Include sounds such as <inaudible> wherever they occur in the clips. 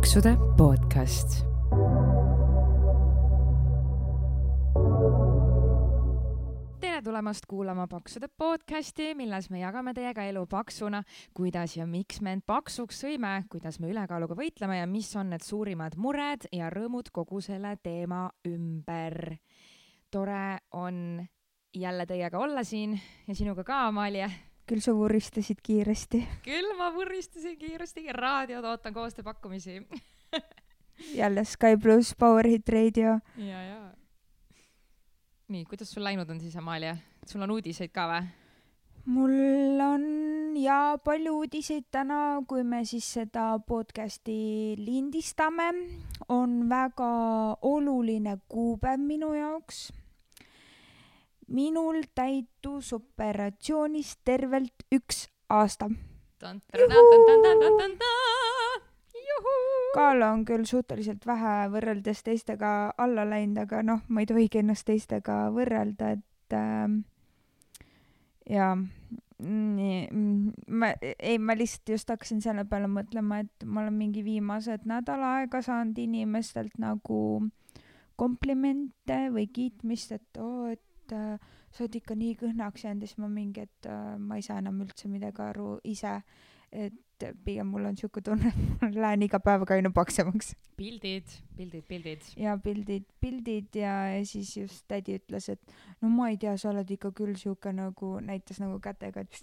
paksude podcast. tere tulemast kuulama Paksude podcasti, milles me jagame teiega elu paksuna, kuidas ja miks me end paksuks sõime, kuidas me ülekaaluga võitleme ja mis on need suurimad mured ja rõõmud kogu selle teema ümber. tore on jälle teiega olla siin ja sinuga ka, Amalia küll sa vuristasid kiiresti. küll ma vuristasin kiiresti, raadiot ootan koostööpakkumisi <laughs> jälle Sky pluss, Powerhit raadio. ja, ja. nii, kuidas sul läinud on siis, Amalia? sul on uudiseid ka või? mul on ja palju uudiseid täna, kui me siis seda podcast'i lindistame, on väga oluline kuupäev minu jaoks minul täitus operatsioonis tervelt üks aasta. kaal on küll suhteliselt vähe võrreldes teistega alla läinud, aga noh, ma ei tohigi ennast teistega võrrelda, et äh, jaa, nii, ma, ei, ma lihtsalt just hakkasin selle peale mõtlema, et ma olen mingi viimased nädal aega saanud inimestelt nagu komplimente või kiitmist, et oo oh,, et et äh, sa oled ikka nii kõhnaks jäänud ja siis ma mingi, et äh, ma ei saa enam üldse midagi aru ise. et pigem mul on siuke tunne, et ma lähen iga päevaga aina paksemaks. pildid, pildid, pildid. ja pildid, pildid ja, ja siis just tädi ütles, et no ma ei tea, sa oled ikka küll siuke nagu, näitas nagu kätega, et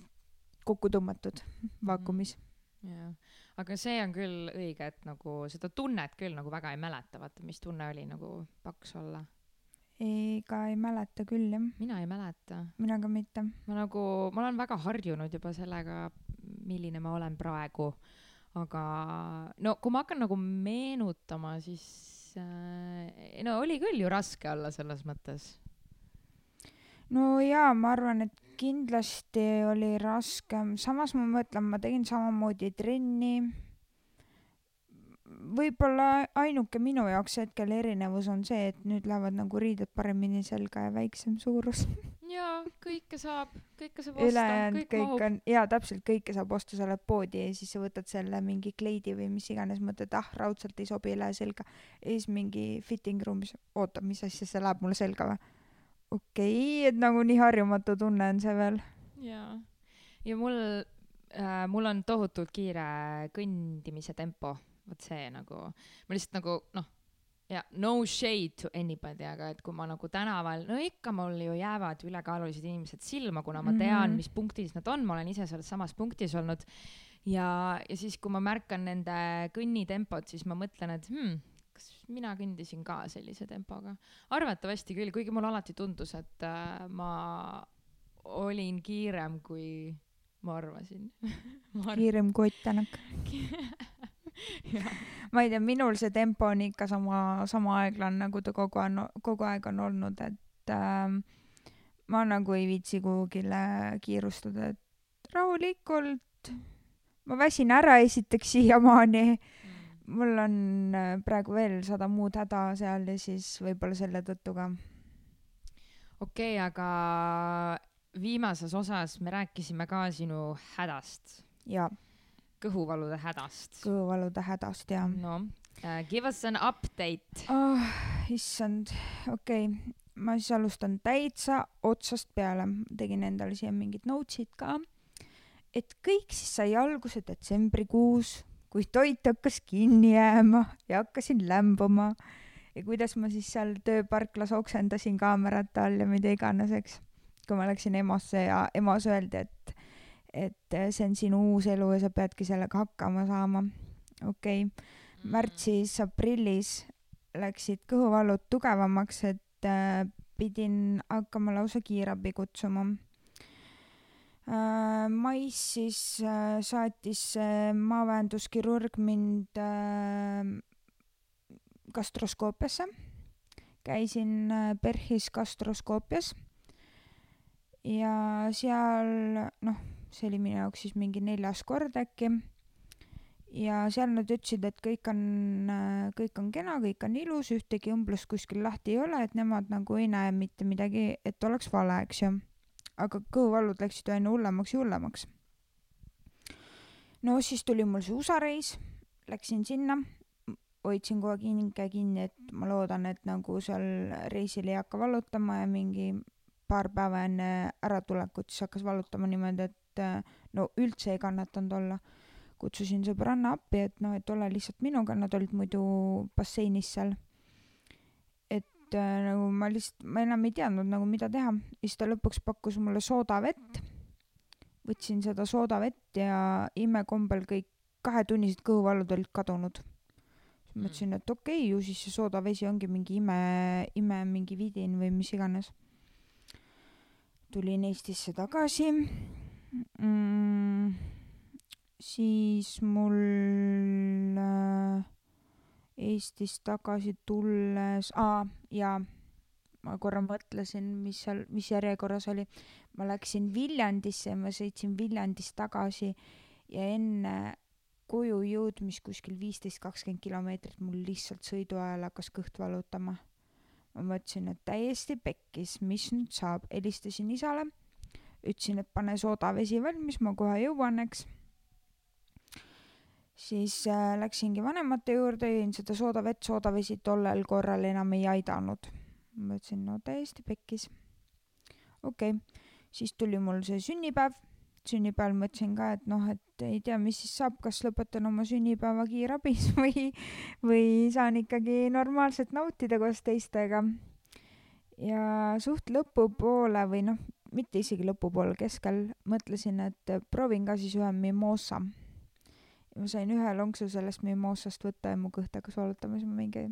kokku tõmmatud vaakumis mm. jah, aga see on küll õige, et nagu seda tunnet küll nagu väga ei mäleta, vaata, mis tunne oli nagu paks olla ega ei mäleta küll jah. mina ei mäleta. mina ka mitte. ma nagu, ma olen väga harjunud juba sellega, milline ma olen praegu. aga no kui ma hakkan nagu meenutama, siis äh, no oli küll ju raske olla selles mõttes. no jaa, ma arvan, et kindlasti oli raskem, samas ma mõtlen, ma tegin samamoodi trenni võib-olla ainuke minu jaoks hetkel erinevus on see, et nüüd lähevad nagu riided paremini selga ja väiksem suurus jaa, kõike saab, kõike saab osta. ülejäänud kõik, kõik on, jaa, täpselt kõike saab osta, sa lähed poodi ja siis sa võtad selle mingi kleidi või mis iganes, mõtled, ah, raudselt ei sobi, ei lähe selga. ja siis mingi fitting room'is, oota, mis asja, see läheb mulle selga või? okei okay,, et nagu nii harjumatu tunne on see veel. jaa, ja mul äh,, mul on tohutult kiire kõndimise tempo vot see nagu, ma lihtsalt nagu noh, ja no shade to anybody, aga et kui ma nagu tänaval, no ikka mul ju jäävad ülekaalulised inimesed silma, kuna ma tean mm, -hmm. mis punktis nad on, ma olen ise selles samas punktis olnud. ja, ja siis, kui ma märkan nende kõnnitempot, siis ma mõtlen, et hmm, kas mina kõndisin ka sellise tempoga. arvatavasti küll, kuigi mulle alati tundus, et äh, ma olin kiirem, kui ma arvasin <laughs> ma arv... kiirem kui Ott Tänak <laughs> ma ei tea, minul see tempo on ikka sama, sama aeglane, nagu ta kogu aeg, kogu aeg on olnud, et äh, ma nagu ei viitsi kuhugile kiirustada, et rahulikult. ma väsin ära esiteks siiamaani mm.. mul on äh, praegu veel sada muud häda seal ja siis võib-olla selle tõttu ka. okei okay,, aga viimases osas me rääkisime ka sinu hädast. jaa kõhuvalude hädast. kõhuvalude hädast, jah. no uh, give us an update oh,. issand, okei okay., ma siis alustan täitsa otsast peale, tegin endale siia mingid notes'id ka. et kõik siis sai alguse detsembrikuus, kui toit hakkas kinni jääma ja hakkasin lämbuma ja kuidas ma siis seal tööparklas oksendasin kaamerate all ja mida iganes, eks. kui ma läksin EMO-sse ja EMO-s öeldi, et et äh, see on sinu uus elu ja sa peadki sellega hakkama saama. okei okay., mm. märtsis-aprillis läksid kõhuvallud tugevamaks, et äh, pidin hakkama lausa kiirabi kutsuma äh,. mais siis äh, saatis äh, maavähenduskirurg mind äh, gastroskoopiasse. käisin äh, PERHis gastroskoopias ja seal noh see oli minu jaoks siis mingi neljas kord äkki. ja seal nad ütlesid, et kõik on, kõik on kena, kõik on ilus, ühtegi õmblust kuskil lahti ei ole, et nemad nagu ei näe mitte midagi, et oleks vale, eks ju. aga kõhuvallud läksid aina hullemaks ja hullemaks. no siis tuli mul see USA reis, läksin sinna, hoidsin kogu aeg hinge kinni, et ma loodan, et nagu seal reisil ei hakka valutama ja mingi paar päeva enne äratulekut siis hakkas valutama niimoodi, et äh, no üldse ei kannatanud olla. kutsusin sõbranna appi, et noh, et ole lihtsalt minuga, nad olid muidu basseinis seal. et äh, nagu ma lihtsalt, ma enam ei teadnud nagu mida teha, siis ta lõpuks pakkus mulle soodavett. võtsin seda soodavett ja imekombel kõik kahetunnised kõhuvalud olid kadunud. siis Mm. mõtlesin, et okei okay,, ju siis see soodavesi ongi mingi ime, ime mingi vidin või mis iganes. tulin Eestisse tagasi mm,. siis mul äh, Eestis tagasi tulles, aa jaa, ma korra mõtlesin, mis seal, mis järjekorras oli. ma läksin Viljandisse ja ma sõitsin Viljandist tagasi ja enne koju jõudmist kuskil viisteist, kakskümmend kilomeetrit mul lihtsalt sõidu ajal hakkas kõht valutama. ma mõtlesin, et täiesti pekkis, mis nüüd saab, helistasin isale, ütlesin, et pane soodavesi valmis, ma kohe jõuan, eks. siis äh, läksingi vanemate juurde, jõin seda soodavett, soodavesi tollel korral enam ei aidanud. mõtlesin, no täiesti pekkis. okei okay., siis tuli mul see sünnipäev, sünnipäeval mõtlesin ka, et noh, et ei tea, mis siis saab, kas lõpetan oma sünnipäeva kiirabis <laughs> või, või saan ikkagi normaalselt nautida koos teistega. ja suht lõpupoole või noh, mitte isegi lõpupoole, keskel mõtlesin, et proovin ka siis ühe mimosa. ja ma sain ühe lonksu sellest mimosast võtta ja mu kõht hakkas valutama, siis ma mingi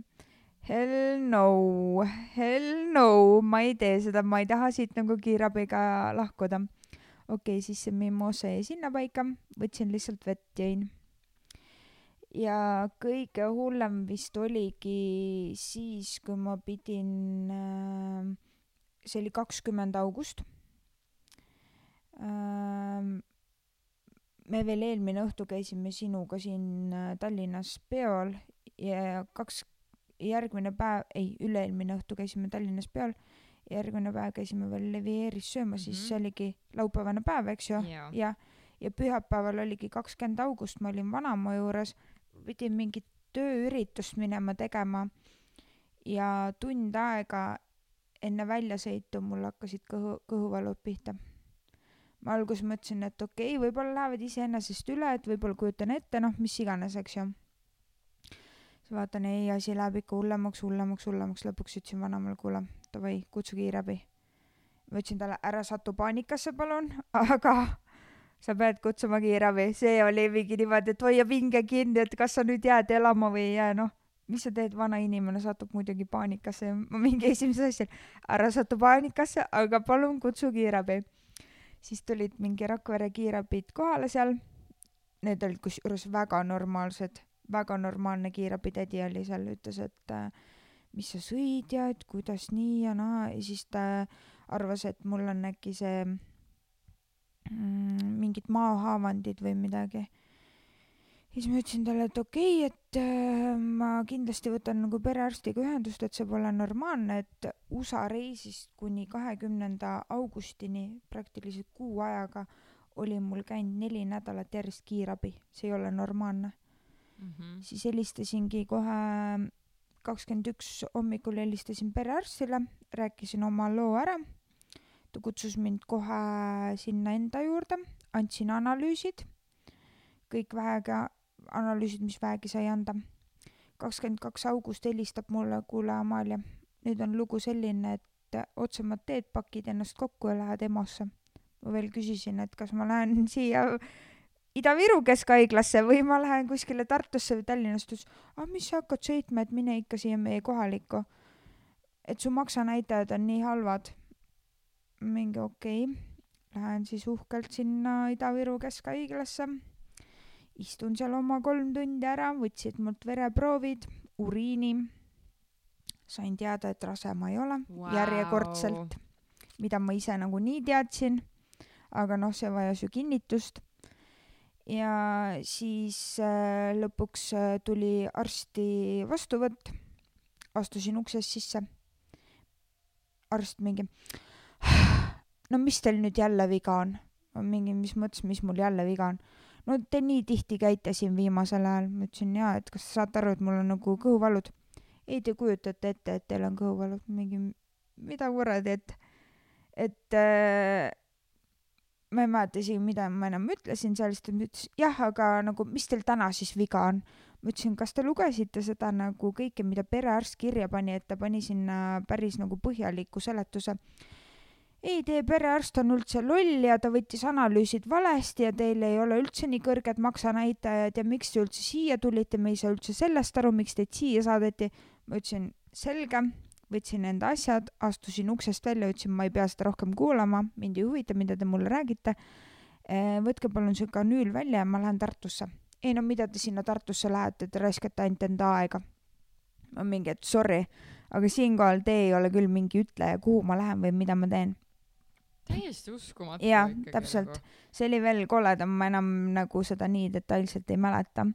hell no, hell no, ma ei tee seda, ma ei taha siit nagu kiirabiga lahkuda okei okay,, siis see mimosa jäi sinnapaika, võtsin lihtsalt vett, jõin. ja kõige hullem vist oligi siis, kui ma pidin, see oli kakskümmend august. Me veel eelmine õhtu käisime sinuga siin äh, Tallinnas peol ja kaks, järgmine päev, ei, üle-eelmine õhtu käisime Tallinnas peol järgmine päev käisime veel Levieris söömas mm, -hmm. siis Mhm. see oligi laupäevane päev, eks ju, jaa. ja, ja pühapäeval oligi kakskümmend august, ma olin vanaema juures, pidin mingit tööüritust minema tegema ja tund aega enne väljasõitu mul hakkasid kõhu, kõhuvalud pihta. Ma alguses mõtlesin, et okei okay,, võib-olla lähevad iseenesest üle, et võib-olla kujutan ette, noh, mis iganes, eks ju. siis vaatan, ei, asi läheb ikka hullemaks, hullemaks, hullemaks, lõpuks ütlesin vanemale, kuule, davai, kutsu kiirabi. ma ütlesin talle, ära satu paanikasse, palun, aga sa pead kutsuma kiirabi, see oli mingi niimoodi, et hoia pinge kinni, et kas sa nüüd jääd elama või ei jää, noh, mis sa teed, vana inimene satub muidugi paanikasse ma mingi esimese asja, ära satu paanikasse, aga palun kutsu kiirabi. Siis tulid mingi Rakvere kiirabid kohale seal, need olid kusjuures väga normaalsed, väga normaalne kiirabitädi oli seal, ütles, et äh, mis sa sõid ja et kuidas nii ja naa ja siis ta arvas, et mul on äkki see mm, mingid maahaavandid või midagi. Siis ma ütlesin talle, et okei okay,, et äh, ma kindlasti võtan nagu perearstiga ühendust, et see pole normaalne, et USA reisist kuni kahekümnenda augustini praktiliselt kuu ajaga oli mul käinud neli nädalat järjest kiirabi, see ei ole normaalne. Mhm. siis helistasingi kohe kakskümmend üks hommikul helistasin perearstile, rääkisin oma loo ära. ta kutsus mind kohe sinna enda juurde, andsin analüüsid, kõik vähegi analüüsid, mis vähegi sai anda. kakskümmend kaks august helistab mulle, kuule Amalia, nüüd on lugu selline, et otsemat teed, pakid ennast kokku ja lähed EMO-sse. ma veel küsisin, et kas ma lähen <laughs> siia Ida-Viru Keskhaiglasse või ma lähen kuskile Tartusse või Tallinnasse, ta ütles, ah mis sa hakkad sõitma, et mine ikka siia meie kohalikku. et su maksanäitajad on nii halvad. mingi okei okay., lähen siis uhkelt sinna Ida-Viru Keskhaiglasse. Istun seal oma kolm tundi ära, võtsid mult vereproovid, uriini. sain teada, et rase ma ei ole wow. järjekordselt, mida ma ise nagunii teadsin. aga noh, see vajas ju kinnitust ja siis äh, lõpuks äh, tuli arsti vastuvõtt, astusin uksest sisse. arst mingi, no mis teil nüüd jälle viga on? mingi, mis mõttes, mis mul jälle viga on? No te nii tihti käite siin viimasel ajal. ma ütlesin jaa, et kas sa saate aru, et mul on nagu kõhuvalud. ei, te kujutate ette, et teil on kõhuvalud. mingi, mida kuradi, et, et äh, ma ei mäleta isegi, mida ma enam ütlesin seal, siis ta ütles jah, aga nagu mis teil täna siis viga on? ma ütlesin, kas te lugesite seda nagu kõike, mida perearst kirja pani, et ta pani sinna päris nagu põhjaliku seletuse. Ei, teie perearst on üldse loll ja ta võttis analüüsid valesti ja teil ei ole üldse nii kõrged maksanäitajad ja miks te üldse siia tulite, me ei saa üldse sellest aru, miks teid siia saadeti. ma ütlesin, selge, võtsin enda asjad, astusin uksest välja, ütlesin, ma ei pea seda rohkem kuulama, mind ei huvita, mida te mulle räägite. võtke palun see kanüül välja ja ma lähen Tartusse ei no mida te sinna Tartusse lähete, te raiskate ainult enda aega. ma mingi, et sorry, aga siinkohal te ei ole küll mingi ütleja, kuhu ma lähen või mida ma teen. Täiesti uskumatu. jah, täpselt nagu.. see oli veel koledam, ma enam nagu seda nii detailselt ei mäleta.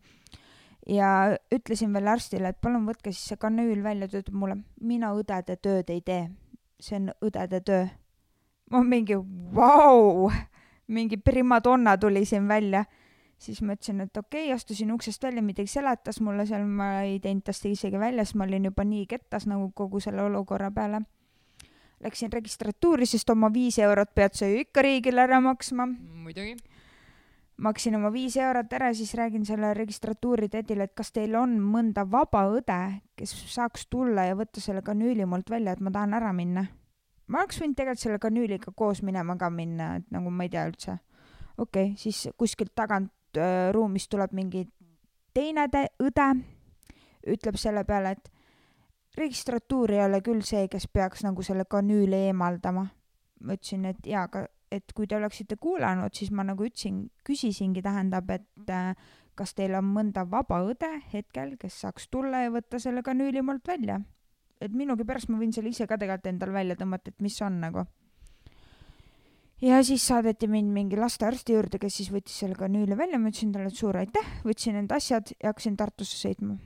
ja ütlesin veel arstile, et palun võtke siis see kanüül välja, ta ütleb mulle, mina õdede tööd ei tee. see on õdede töö. ma mingi, vau, mingi primadonna tuli siin välja siis ma ütlesin, et okei okay,, astusin uksest välja, midagi seletas mulle seal, ma ei teinud tast isegi välja, sest ma olin juba nii kettas nagu kogu selle olukorra peale. Läksin registratuuri, sest oma viis eurot pead sa ju ikka riigile ära maksma. muidugi. maksin oma viis eurot ära, siis räägin selle registratuuri tädile, et kas teil on mõnda vaba õde, kes saaks tulla ja võtta selle kanüüli mult välja, et ma tahan ära minna. ma oleks võinud tegelikult selle kanüüliga koos minema ka minna, et nagu ma ei tea üldse okei okay,, siis kuskilt tagant äh, ruumist tuleb mingi teine õde, ütleb selle peale, et registratuur ei ole küll see, kes peaks nagu selle kanüüli eemaldama. ma ütlesin, et jaa, aga et kui te oleksite kuulanud, siis ma nagu ütlesin, küsisingi, tähendab, et äh, kas teil on mõnda vaba õde hetkel, kes saaks tulla ja võtta selle kanüüli mult välja. et minugi pärast ma võin selle ise ka tegelikult endal välja tõmmata, et mis on nagu ja siis saadeti mind mingi lastearsti juurde, kes siis võttis selle kanüüli välja, ma ütlesin talle suur aitäh, võtsin enda asjad ja hakkasin Tartusse sõitma.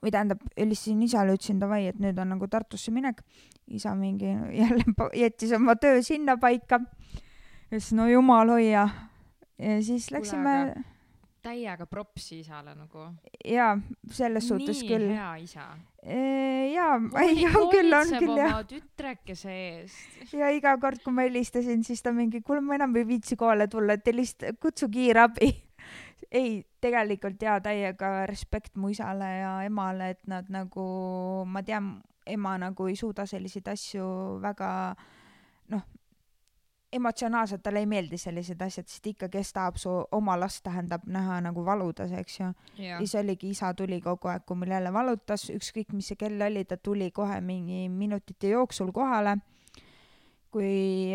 Või tähendab, helistasin isale, ütlesin davai, et nüüd on nagu Tartusse minek. isa mingi <laughs> jälle jättis oma töö sinnapaika. ütles no jumal hoia. ja siis läksime täiega propsi isale nagu. jaa, selles suhtes nii küll. nii hea isa. jaa, ei <laughs> on küll, on küll jah. tütrekese eest. ja iga kord, kui ma helistasin, siis ta mingi, kuule, ma enam ei viitsi kohale tulla, et helista, kutsu kiirabi ei, tegelikult jaa, täiega respekt mu isale ja emale, et nad nagu, ma tean, ema nagu ei suuda selliseid asju väga noh, emotsionaalselt talle ei meeldi sellised asjad, sest ikka, kes tahab su oma last, tähendab näha nagu valudas, eks ju. ja siis oligi, isa tuli kogu aeg, kui mul jälle valutas, ükskõik mis see kell oli, ta tuli kohe mingi minutite jooksul kohale. kui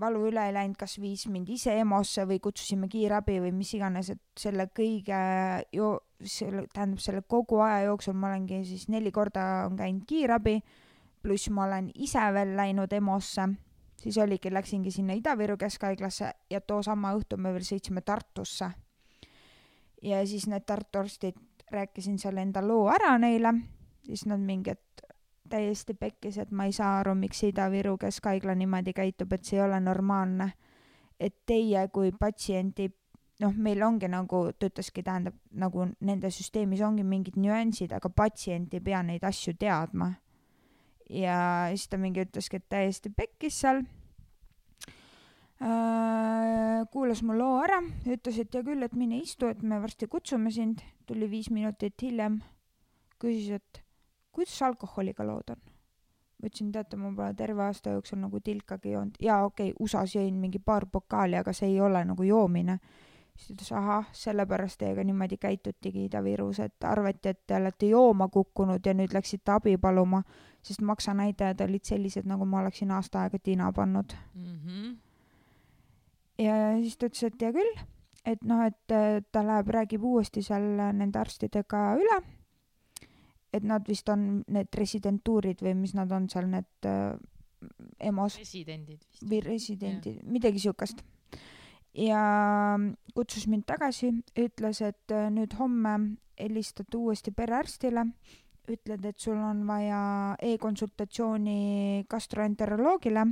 valu üle ei läinud, kas viis mind ise EMO-sse või kutsusime kiirabi või mis iganes, et selle kõige jo-, selle, tähendab selle kogu aja jooksul ma olengi siis neli korda on käinud kiirabi, pluss ma olen ise veel läinud EMO-sse siis oligi, läksingi sinna Ida-Viru Keskhaiglasse ja toosama õhtu me veel sõitsime Tartusse. ja siis need Tartu arstid, rääkisin seal enda loo ära neile, siis nad mingi, et täiesti pekkis, et ma ei saa aru, miks Ida-Viru Keskhaigla niimoodi käitub, et see ei ole normaalne. et teie kui patsienti, noh, meil ongi nagu, ta ütleski, tähendab, nagu nende süsteemis ongi mingid nüansid, aga patsient ei pea neid asju teadma ja siis ta mingi ütleski, et täiesti pekkis seal äh,. kuulas mu loo ära, ütles, et hea küll, et mine istu, et me varsti kutsume sind. tuli viis minutit hiljem, küsis, et kuidas alkoholiga lood on. ma ütlesin, teate, ma pole terve aasta jooksul nagu tilkagi joonud. jaa, okei okay,, USA-s jõin mingi paar pokaali, aga see ei ole nagu joomine siis ta ütles, ahah, sellepärast teiega niimoodi käitutigi Ida-Virus, et arvati, et te olete jooma kukkunud ja nüüd läksite abi paluma, sest maksanäitajad olid sellised, nagu ma oleksin aasta aega tina pannud mm. -hmm. ja siis ta ütles, et hea küll, et noh, et ta läheb, räägib uuesti seal nende arstidega üle, et nad vist on need residentuurid või mis nad on seal, need äh, EMO-s. residendid vist. või residendid, midagi siukest ja kutsus mind tagasi, ütles, et äh, nüüd homme helistad uuesti perearstile, ütled, et sul on vaja e-konsultatsiooni gastroenteroloogile.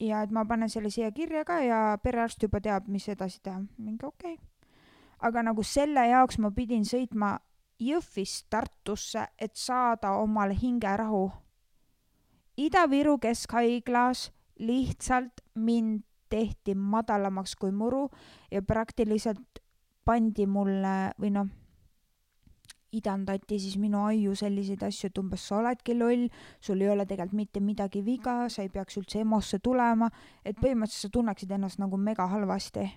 ja et ma panen selle siia kirja ka ja perearst juba teab, mis edasi teha. mingi okei okay. aga nagu selle jaoks ma pidin sõitma Jõhvist Tartusse, et saada omale hingerahu. Ida-Viru Keskhaiglas lihtsalt mind tehti madalamaks kui muru ja praktiliselt pandi mulle või noh, idandati siis minu aiu selliseid asju, et umbes sa oledki loll, sul ei ole tegelikult mitte midagi viga, sa ei peaks üldse EMO-sse tulema, et põhimõtteliselt sa tunneksid ennast nagu mega halvasti.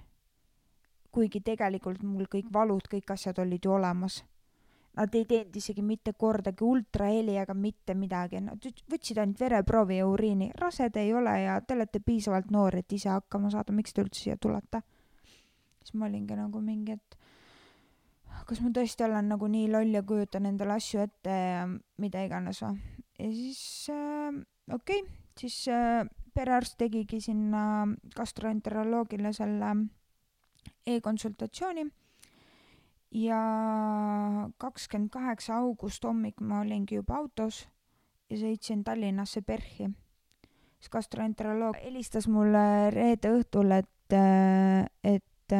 kuigi tegelikult mul kõik valud, kõik asjad olid ju olemas Nad ei teinud isegi mitte kordagi ultraheli ega mitte midagi, nad võtsid ainult vereproovi ja uriini. rased ei ole ja te olete piisavalt noor, et ise hakkama saada, miks te üldse siia tulete? siis ma olingi nagu mingi, et kas ma tõesti olen nagu nii loll ja kujutan endale asju ette ja mida iganes või. ja siis äh, okei okay,, siis äh, perearst tegigi sinna gastroenteroloogile selle e-konsultatsiooni ja kakskümmend kaheksa august hommik ma olingi juba autos ja sõitsin Tallinnasse PERH-i. siis gastroenteroloog helistas mulle reede õhtul, et, et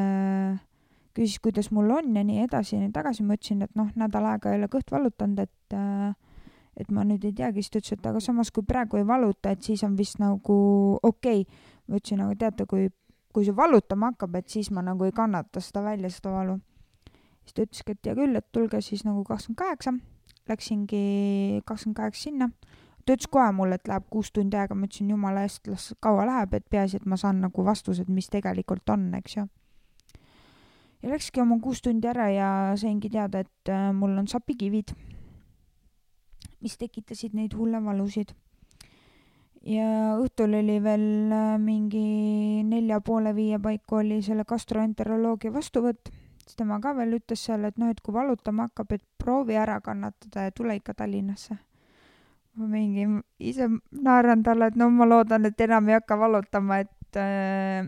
küsis, kuidas mul on ja nii edasi ja nii tagasi. ma ütlesin, et noh, nädal aega ei ole kõht valutanud, et et ma nüüd ei teagi, siis ta ütles, et aga samas, kui praegu ei valuta, et siis on vist nagu okei okay.. ma ütlesin, aga teate, kui, kui see valutama hakkab, et siis ma nagu ei kannata seda välja, seda valu siis ta ütleski, et hea küll, et tulge siis nagu kakskümmend kaheksa. Läksingi kakskümmend kaheksa sinna. ta ütles kohe mulle, et läheb kuus tundi aega, ma ütlesin jumala eest, las kaua läheb, et peaasi, et ma saan nagu vastused, mis tegelikult on, eks ju. ja läkski oma kuus tundi ära ja saingi teada, et äh, mul on sapikivid, mis tekitasid neid hulle valusid ja õhtul oli veel äh, mingi nelja poole viie paiku oli selle gastroenteroloogia vastuvõtt siis tema ka veel ütles seal, et noh, et kui valutama hakkab, et proovi ära kannatada ja tule ikka Tallinnasse. ma mingi ise naeran talle, et no ma loodan, et enam ei hakka valutama, et, äh,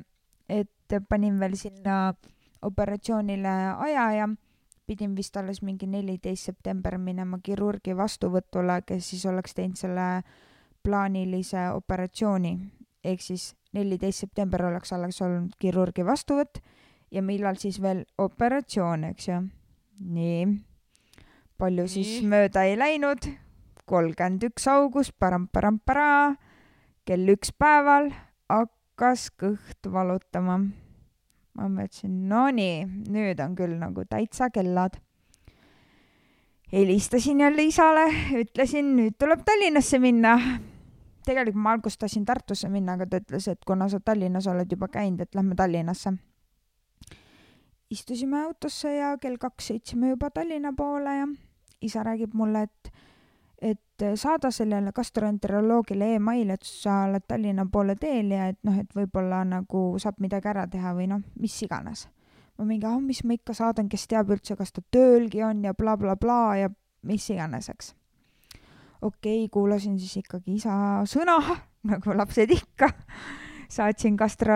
et panin veel sinna operatsioonile aja ja pidin vist alles mingi neliteist september minema kirurgi vastuvõtule, kes siis oleks teinud selle plaanilise operatsiooni. ehk siis neliteist september oleks alles olnud kirurgi vastuvõtt ja millal siis veel operatsioon, eks ju. nii, palju nii. siis mööda ei läinud, kolmkümmend üks august, param-param-para, kell üks päeval hakkas kõht valutama. ma mõtlesin, no nii, nüüd on küll nagu täitsa kellad. helistasin jälle isale, ütlesin, nüüd tuleb Tallinnasse minna tegelikult ma alguses tahtsin Tartusse minna, aga ta ütles, et kuna sa Tallinnas oled juba käinud, et lähme Tallinnasse istusime autosse ja kell kaks sõitsime juba Tallinna poole ja isa räägib mulle, et, et saada sellele gastroenteroloogile email, et sa oled Tallinna poole teel ja et noh, et võib-olla nagu saab midagi ära teha või noh, mis iganes. ma mingi, ah, mis ma ikka saadan, kes teab üldse, kas ta töölgi on ja blablabla bla, bla, ja mis iganes, eks. okei okay,, kuulasin siis ikkagi isa sõna, <laughs> nagu lapsed ikka saatsin gastro,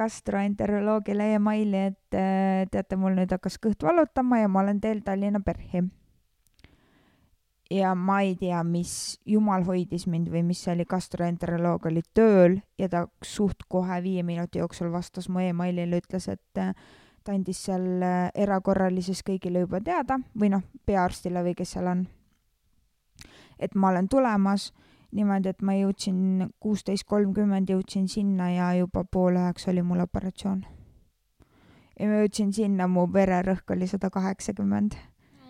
gastroenteroloogile emaili, et äh, teate, mul nüüd hakkas kõht valutama ja ma olen teel Tallinna PERH-i. ja ma ei tea, mis, jumal hoidis mind või mis see oli, gastroenteroloog oli tööl ja ta suht kohe viie minuti jooksul vastas mu emailile, ütles, et äh, ta andis seal äh, erakorralises kõigile juba teada või noh, peaarstile või kes seal on, et ma olen tulemas niimoodi, et ma jõudsin kuusteist kolmkümmend jõudsin sinna ja juba pool üheksa oli mul operatsioon. ja ma jõudsin sinna, mu vererõhk oli sada kaheksakümmend.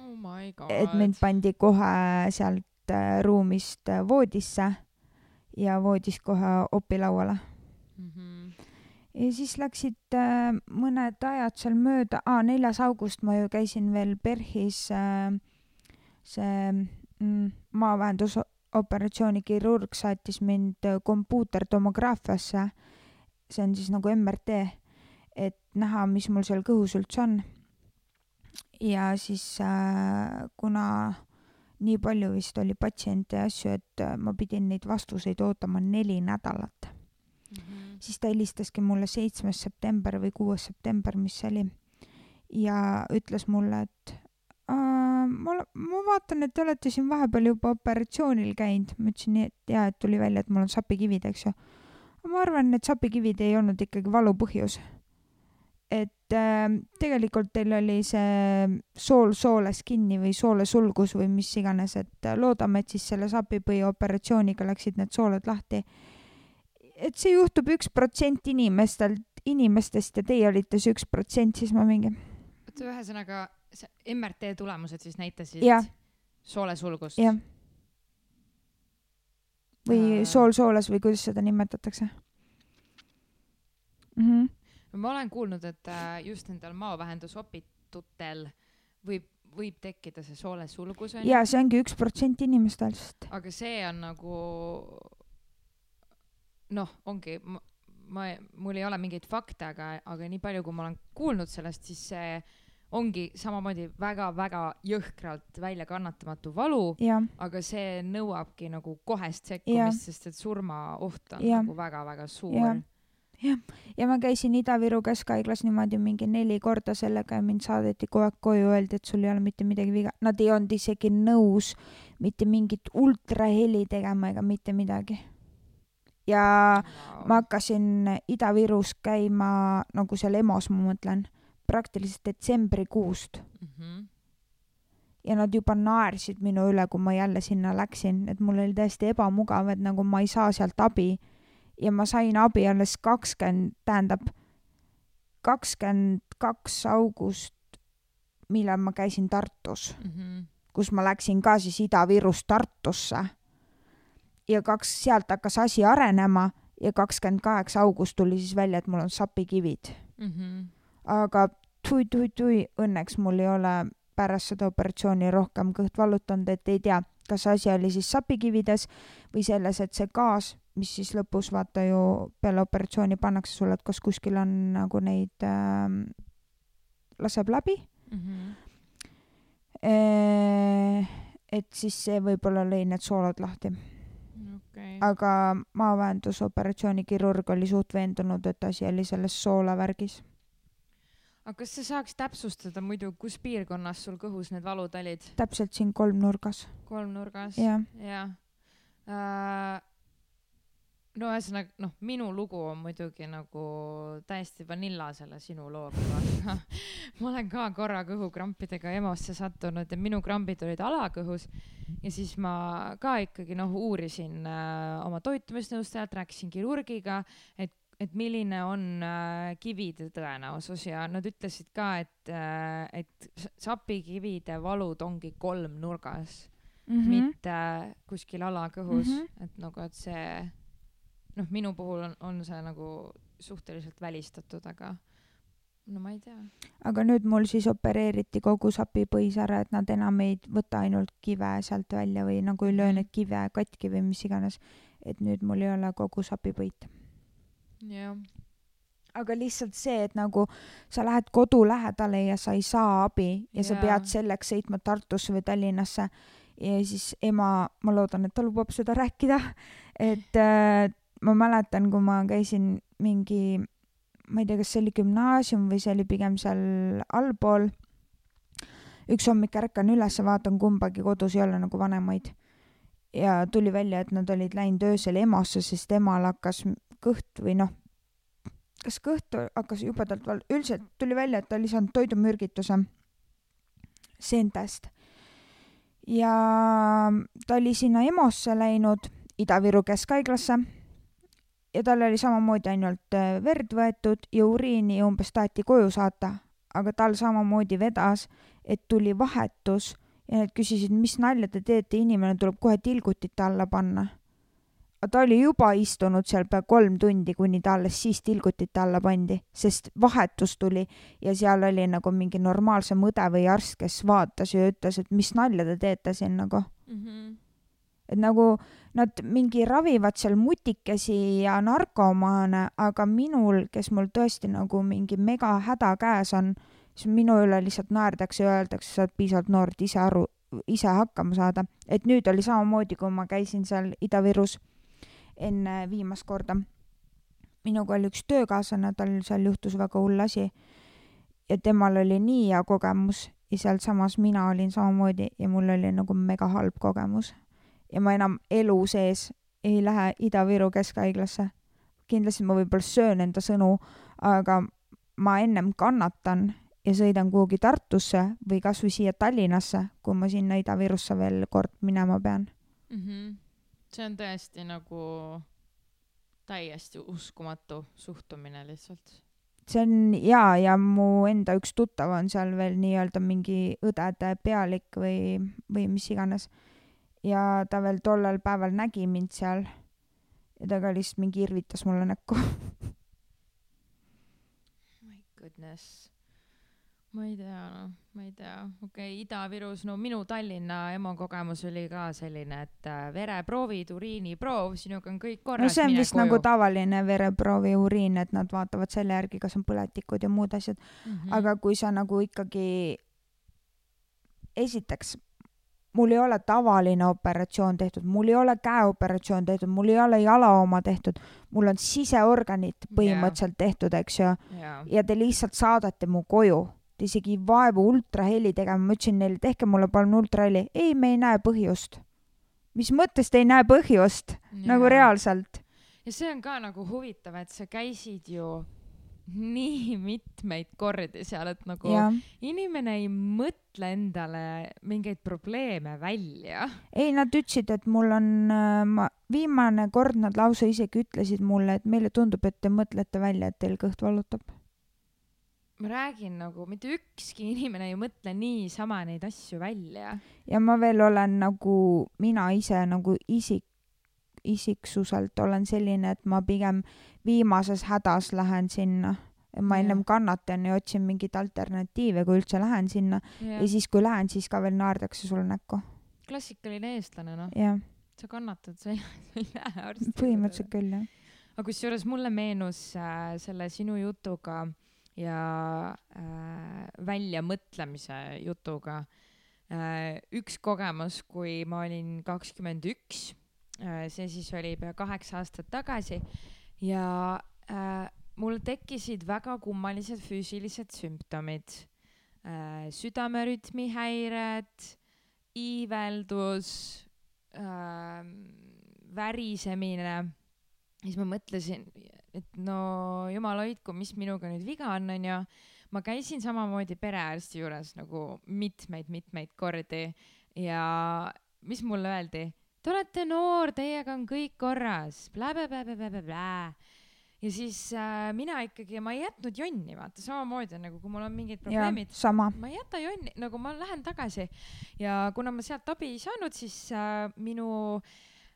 Oh et mind pandi kohe sealt äh, ruumist äh, voodisse ja voodist kohe opilauale mm. -hmm. ja siis läksid äh, mõned ajad seal mööda, aa, neljas august ma ju käisin veel PERHis äh, see mm, maavähendus operatsioonikirurg saatis mind äh, kompuutertomograafiasse, see on siis nagu MRT, et näha, mis mul seal kõhus üldse on. ja siis äh, kuna nii palju vist oli patsiente ja asju, et äh, ma pidin neid vastuseid ootama neli nädalat mm. -hmm. siis ta helistaski mulle seitsmes september või kuues september, mis see oli, ja ütles mulle, et ma, ma vaatan, et te olete siin vahepeal juba operatsioonil käinud. ma ütlesin et jaa, et tuli välja, et mul on sapikivid, eks ju. ma arvan, et sapikivid ei olnud ikkagi valu põhjus. et äh, tegelikult teil oli see sool sooles kinni või soolesulgus või mis iganes, et äh, loodame, et siis selle sapipõi operatsiooniga läksid need sooled lahti. et see juhtub üks protsent inimestelt, inimestest ja teie olite see üks protsent, siis ma mingi. oota, ühesõnaga MRT tulemused siis näitasid Jah. soolesulgust? jah. või Äh. sool sooles või kuidas seda nimetatakse mm? -hmm. ma olen kuulnud, et äh, just nendel maovähendusopitutel võib, võib tekkida see soolesulgus onju ja see ongi üks protsent inimestest. aga see on nagu noh, ongi, ma, ma, mul ei ole mingeid fakte, aga, aga nii palju, kui ma olen kuulnud sellest, siis see ongi samamoodi väga-väga jõhkralt väljakannatamatu valu, aga see nõuabki nagu kohest sekkumist, sest et surmaoht on Jah. nagu väga-väga suur. Jah. ja ma käisin Ida-Viru Keskhaiglas niimoodi mingi neli korda sellega ja mind saadeti kogu aeg koju, öeldi, et sul ei ole mitte midagi viga. Nad ei olnud isegi nõus mitte mingit ultraheli tegema ega mitte midagi. ja ma hakkasin Ida-Virus käima nagu seal EMO-s, ma mõtlen, praktiliselt detsembrikuust Mhm. ja nad juba naersid minu üle, kui ma jälle sinna läksin, et mul oli täiesti ebamugav, et nagu ma ei saa sealt abi. ja ma sain abi alles kakskümmend, tähendab kakskümmend kaks august, millal ma käisin Tartus, Mhm. kus ma läksin ka siis Ida-Virust Tartusse. ja kaks, sealt hakkas asi arenema ja kakskümmend kaheksa august tuli siis välja, et mul on sapikivid Mhm. aga tui-tui-tui, õnneks mul ei ole pärast seda operatsiooni rohkem kõht vallutanud, et ei tea, kas asi oli siis sapikivides või selles, et see gaas, mis siis lõpus vaata ju peale operatsiooni pannakse sulle, et kas kuskil on nagu neid äh, laseb läbi Mhm. e. et siis see võib-olla lõi need soolad lahti, okei. aga maavähendusoperatsiooni kirurg oli suht veendunud, et asi oli selles soolavärgis. Aga kas sa saaks täpsustada muidu, kus piirkonnas sul kõhus need valud olid? täpselt siin kolmnurgas, kolmnurgas? jah jah äh,. no ühesõnaga, noh, minu lugu on muidugi nagu täiesti vanilla selle sinu looga, <laughs> ma olen ka korra kõhukrampidega EMO-sse sattunud ja minu krambid olid alakõhus ja siis ma ka ikkagi noh, uurisin äh, oma toitumisnõustajalt, rääkisin kirurgiga, et et milline on äh, kivide tõenäosus ja nad ütlesid ka, et äh,, et sapikivide valud ongi kolmnurgas mm mm, -hmm. mitte kuskil alakõhus mm, Mhm. -hmm. et nagu, et see noh, minu puhul on, on see nagu suhteliselt välistatud, aga no ma ei tea. aga nüüd mul siis opereeriti kogu sapipõhisäre, et nad enam ei võta ainult kive sealt välja või nagu ei löö neid kive katki või mis iganes. et nüüd mul ei ole kogu sapipõit. jah, aga lihtsalt see, et nagu sa lähed kodu lähedale ja sa ei saa abi ja sa Jaa. pead selleks sõitma Tartusse või Tallinnasse ja siis ema, ma loodan, et ta lubab seda rääkida, et äh, ma mäletan, kui ma käisin mingi, ma ei tea, kas see oli gümnaasium või see oli pigem seal allpool. üks hommik ärkan üles, vaatan kumbagi kodus ei ole nagu vanemaid. ja tuli välja, et nad olid läinud öösel EMO-sse, sest emal hakkas kõht või noh, kas kõht hakkas jubedalt val-, üldiselt tuli välja, et ta oli saanud toidumürgituse seentest. ja ta oli sinna EMO-sse läinud, Ida-Viru Keskhaiglasse ja tal oli samamoodi ainult äh, verd võetud ja uriini umbes taheti koju saata, aga tal samamoodi vedas, et tuli vahetus ja nad küsisid, mis nalja te teete, inimene tuleb kohe tilgutite alla panna ta oli juba istunud seal pea kolm tundi, kuni ta alles siis tilgutite alla pandi, sest vahetus tuli ja seal oli nagu mingi normaalsem õde või arst, kes vaatas ja ütles, et mis nalja te teete siin nagu. et nagu nad mingi ravivad seal mutikesi ja narkomaane, aga minul, kes mul tõesti nagu mingi mega häda käes on, siis minu üle lihtsalt naerdakse ja öeldakse, sa oled piisavalt noor, et ise aru, ise hakkama saada. et nüüd oli samamoodi, kui ma käisin seal Ida-Virus enne viimast korda. minuga oli üks töökaaslane, tal seal juhtus väga hull asi ja temal oli nii hea kogemus ja sealsamas mina olin samamoodi ja mul oli nagu mega halb kogemus. ja ma enam elu sees ei lähe Ida-Viru Keskhaiglasse. kindlasti ma võib-olla söön enda sõnu, aga ma ennem kannatan ja sõidan kuhugi Tartusse või kasvõi siia Tallinnasse, kui ma sinna Ida-Virusse veel kord minema pean. mm. -hmm. See on tõesti nagu täiesti uskumatu suhtumine lihtsalt. see on jaa, ja mu enda üks tuttav on seal veel nii-öelda mingi õdede pealik või, või mis iganes. ja ta veel tollel päeval nägi mind seal ja ta ka lihtsalt mingi irvitas mulle näkku. My goodness. Ma ei tea, noh, ma ei tea, okei okay,, Ida-Virus, no minu Tallinna EMO kogemus oli ka selline, et äh, vereproovid, uriiniproov, sinuga on kõik no korras. see on vist koju. nagu tavaline vereproovi uriin, et nad vaatavad selle järgi, kas on põletikud ja muud asjad, mm. -hmm. aga kui sa nagu ikkagi, esiteks, mul ei ole tavaline operatsioon tehtud, mul ei ole käeoperatsioon tehtud, mul ei ole jala oma tehtud, mul on siseorganid põhimõtteliselt tehtud, eks ju, jaa, ja te lihtsalt saadate mu koju. Isegi vaevu ultraheli tegema, ma ütlesin neile, tehke mulle palun ultraheli. ei, me ei näe põhjust. mis mõttes te ei näe põhjust? nagu. reaalselt. ja see on ka nagu huvitav, et sa käisid ju nii <laughs> mitmeid kordi seal, et nagu jah. inimene ei mõtle endale mingeid probleeme välja. ei, nad ütlesid, et mul on, ma, viimane kord nad lausa isegi ütlesid mulle, et meile tundub, et te mõtlete välja, et teil kõht valutab. Ma räägin nagu mitte ükski inimene ei mõtle niisama neid asju välja. ja ma veel olen nagu, mina ise nagu isik, isiksuselt olen selline, et ma pigem viimases hädas lähen sinna. ma ennem kannatan ja otsin mingeid alternatiive, kui üldse lähen sinna ja siis, kui lähen, siis ka veel naerdakse sulle näkku. klassikaline eestlane, noh, sa kannatad, sa ei, sa ei lähe arsti. põhimõtteliselt küll jah. aga kusjuures mulle meenus äh, selle sinu jutuga ja äh, väljamõtlemise jutuga. Äh, üks kogemus, kui ma olin kakskümmend üks äh,, see siis oli pea kaheksa aastat tagasi ja äh, mul tekkisid väga kummalised füüsilised sümptomid. Äh,, südamerütmi häired, iiveldus äh,, värisemine. Siis ma mõtlesin, et no jumal hoidku, mis minuga nüüd viga on, onju. ma käisin samamoodi perearsti juures nagu mitmeid-mitmeid kordi ja mis mulle öeldi? Te olete noor, teiega on kõik korras blä,, blä-blä-blä-blä-blä. ja siis äh, mina ikkagi, ma ei jätnud jonni, vaata samamoodi nagu, kui mul on mingid probleemid, sama. ma ei jäta jonni, nagu ma lähen tagasi ja kuna ma sealt abi ei saanud, siis äh, minu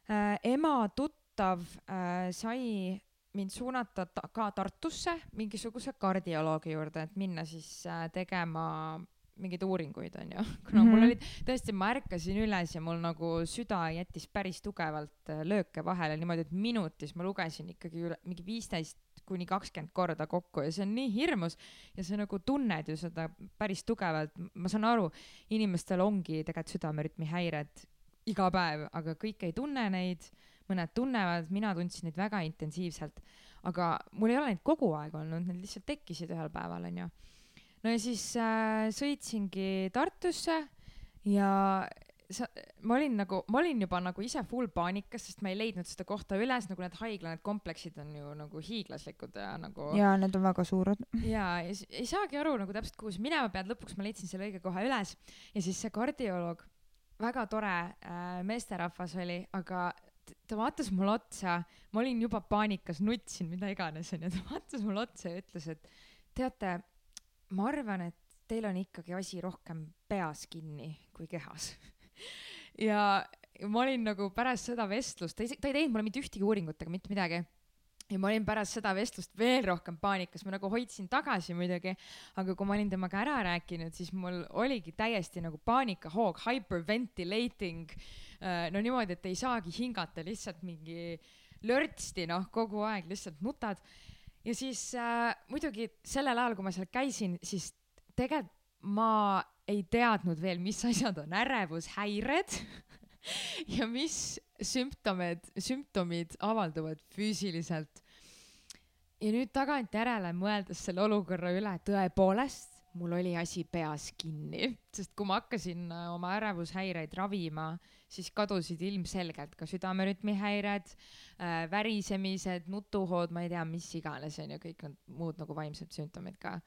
äh, ema tuttav äh, sai mind suunata ta ka Tartusse mingisuguse kardioloogi juurde, et minna siis äh, tegema mingeid uuringuid, onju. <laughs> kuna mm -hmm. mul Mhm. olid, tõesti, ma ärkasin üles ja mul nagu süda jättis päris tugevalt äh, lööke vahele niimoodi, et minutis ma lugesin ikkagi üle mingi viisteist kuni kakskümmend korda kokku ja see on nii hirmus ja sa nagu tunned ju seda päris tugevalt, ma saan aru, inimestel ongi tegelikult südamerütmi häired iga päev, aga kõik ei tunne neid, mõned tunnevad, mina tundsin neid väga intensiivselt, aga mul ei ole neid kogu aeg olnud, need lihtsalt tekkisid ühel päeval, onju. no ja siis äh, sõitsingi Tartusse ja sa, ma olin nagu, ma olin juba nagu ise full paanikas, sest ma ei leidnud seda kohta üles, nagu need haigla, need kompleksid on ju nagu hiiglaslikud ja nagu ja need on väga suured. ja, ja ei saagi aru nagu täpselt, kuhu sa minema pead, lõpuks ma leidsin selle õige koha üles ja siis see kardioloog, väga tore äh, meesterahvas oli, aga ta vaatas mulle otsa, ma olin juba paanikas, nutsin, mida iganes onju, ta vaatas mulle otsa ja ütles, et teate, ma arvan, et teil on ikkagi asi rohkem peas kinni kui kehas. <laughs> ja ma olin nagu pärast seda vestlust, ta ei, ta ei teinud mulle mitte ühtegi uuringut ega mitte midagi ja ma olin pärast seda vestlust veel rohkem paanikas, ma nagu hoidsin tagasi muidugi, aga kui ma olin temaga ära rääkinud, siis mul oligi täiesti nagu paanikahoog, hyperventilating. no niimoodi, et ei saagi hingata, lihtsalt mingi lörtsti, noh, kogu aeg lihtsalt nutad. ja siis äh, muidugi sellel ajal, kui ma seal käisin, siis tegelikult ma ei teadnud veel, mis asjad on ärevushäired <laughs> <laughs> ja mis sümptomid, sümptomid avalduvad füüsiliselt. ja nüüd tagantjärele mõeldes selle olukorra üle, tõepoolest, mul oli asi peas kinni, sest kui ma hakkasin äh, oma ärevushäireid ravima, siis kadusid ilmselgelt ka südamerütmi häired äh,, värisemised, nutuhood, ma ei tea, mis iganes onju, kõik need muud nagu vaimsed sümptomid ka.